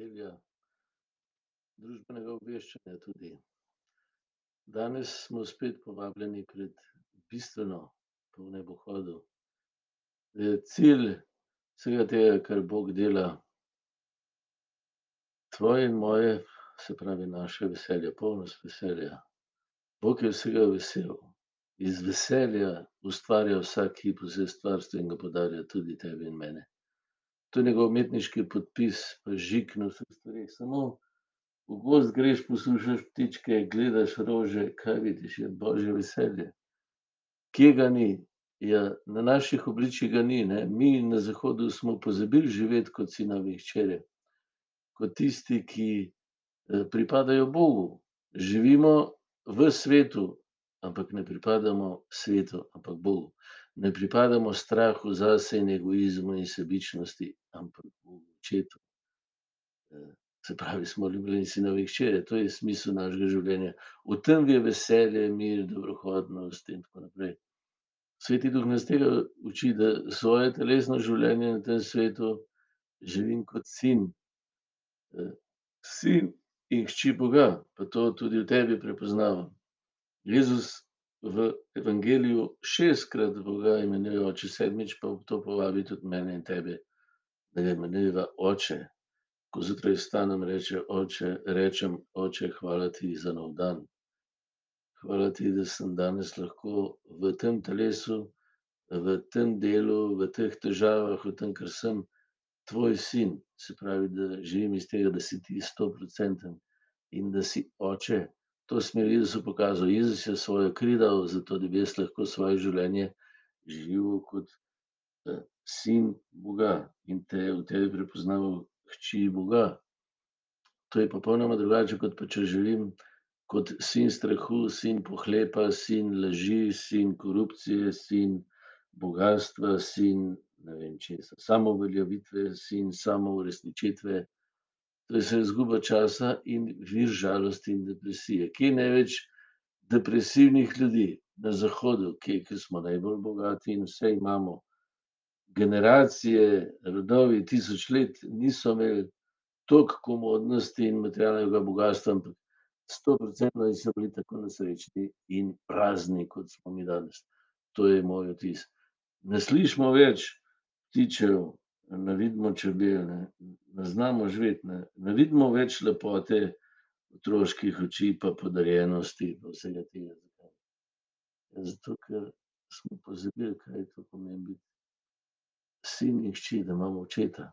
nedelja družbenega obveščanja tudi. Danes smo spet povabljeni pred bistveno po nebohodu. cilj vsega tega, kar Bog dela, tvoje in moje, se pravi naše veselje, polnost veselja. Bog je vsega vesel. Iz veselja ustvarja vsak hip vse stvarstva in ga podarja tudi tebi in meni. To je njegov umetniški podpis pa žig na vseh stvareh. Samo v gozd greš, poslušaš ptičke, gledaš rože, kaj vidiš? Ja, božje veselje. Kje ga ni? Ja, na naših obličjih ga ni, ne. Mi na zahodu smo pozabili živeti kot sinovi in hčere. Kot tisti, ki, pripadajo Bogu. Živimo v svetu, ampak ne pripadamo svetu, ampak Bogu. Ne pripadamo strahu zase in egoizmu in sebičnosti, ampak Bogu očetu. se pravi, smo ljubljeni sinovi in hčere, to je smisel našega življenja. V tem je veselje, mir, dobrohotnost in tako naprej. Sveti duh nas tega uči, da svoje telesno življenje na tem svetu živim kot sin. sin in hči Boga, pa to tudi v tebi prepoznavam. Jezus v evangeliju šestkrat Boga imenuje oče, sedmič pa to povabi tudi mene in tebe, da ga imenujeva oče. Ko zjutraj vstanem, reče oče, rečem: "Oče, hvala ti za nov dan. Hvala ti, da sem danes lahko v tem telesu, v tem delu, v teh težavah, v tem, kar sem, tvoj sin." Se pravi, da živim iz tega, da si ti stoprocenten in da si oče. To v Jezusu pokazal. Jezus je svojo kri dal, zato da bi lahko svoje življenje živel kot, sin Boga in te v tebi prepoznaval hči Boga. To je popolnoma drugače, kot pa če živim kot sin strahu, sin pohlepa, sin laži, sin korupcije, sin bogastva, sin ne vem česa, samouveljavitve, sin samouresničitve. To je izguba časa in vir žalosti in depresije. Kje je največ depresivnih ljudi? Na zahodu. Kje? Ker smo najbolj bogati in vse imamo. Generacije, rodovi tisoč let niso imeli toliko komodnosti in materialnega bogastva, ampak stoprocentno niso bili tako nesrečni in prazni, kot smo mi danes. To je moj vtis. Ne slišimo več ptičev, ne vidimo čebel, ne, ne znamo živeti, ne, ne vidimo več lepote otroških oči pa podarjenosti pa vsega tega. Zato ker smo pozabili, kaj to pomeni biti sin in hči, da imamo očeta.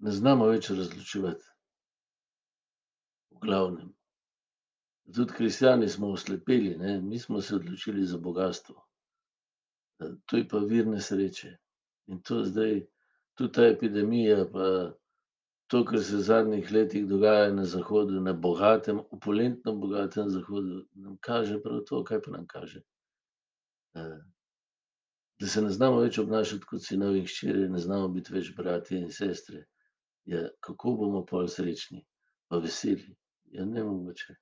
ne znamo več razločevati. V glavnem. Tudi kristjani smo oslepeli, ne, mi smo se odločili za bogastvo. To je pa vir nesreče. In to zdaj, tudi ta epidemija pa to, kar se v zadnjih letih dogaja na zahodu, na bogatem, opulentno bogatem zahodu, nam kaže prav to. Kaj pa nam kaže? da se ne znamo več obnašati kot sinovi in hčere, ne znamo biti več bratje in sestre. Ja, kako bomo pol srečni pa veseli? Ja, nemogoče.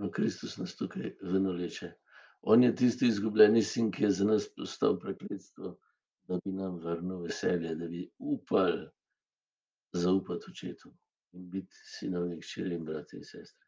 No, Kristus nas tukaj ven vleče. On je tisti izgubljeni sin, ki je za nas postal prekletstvo, da bi nam vrnil veselje, da bi upali zaupati očetu in biti sinovi in hčere in bratje in sestre.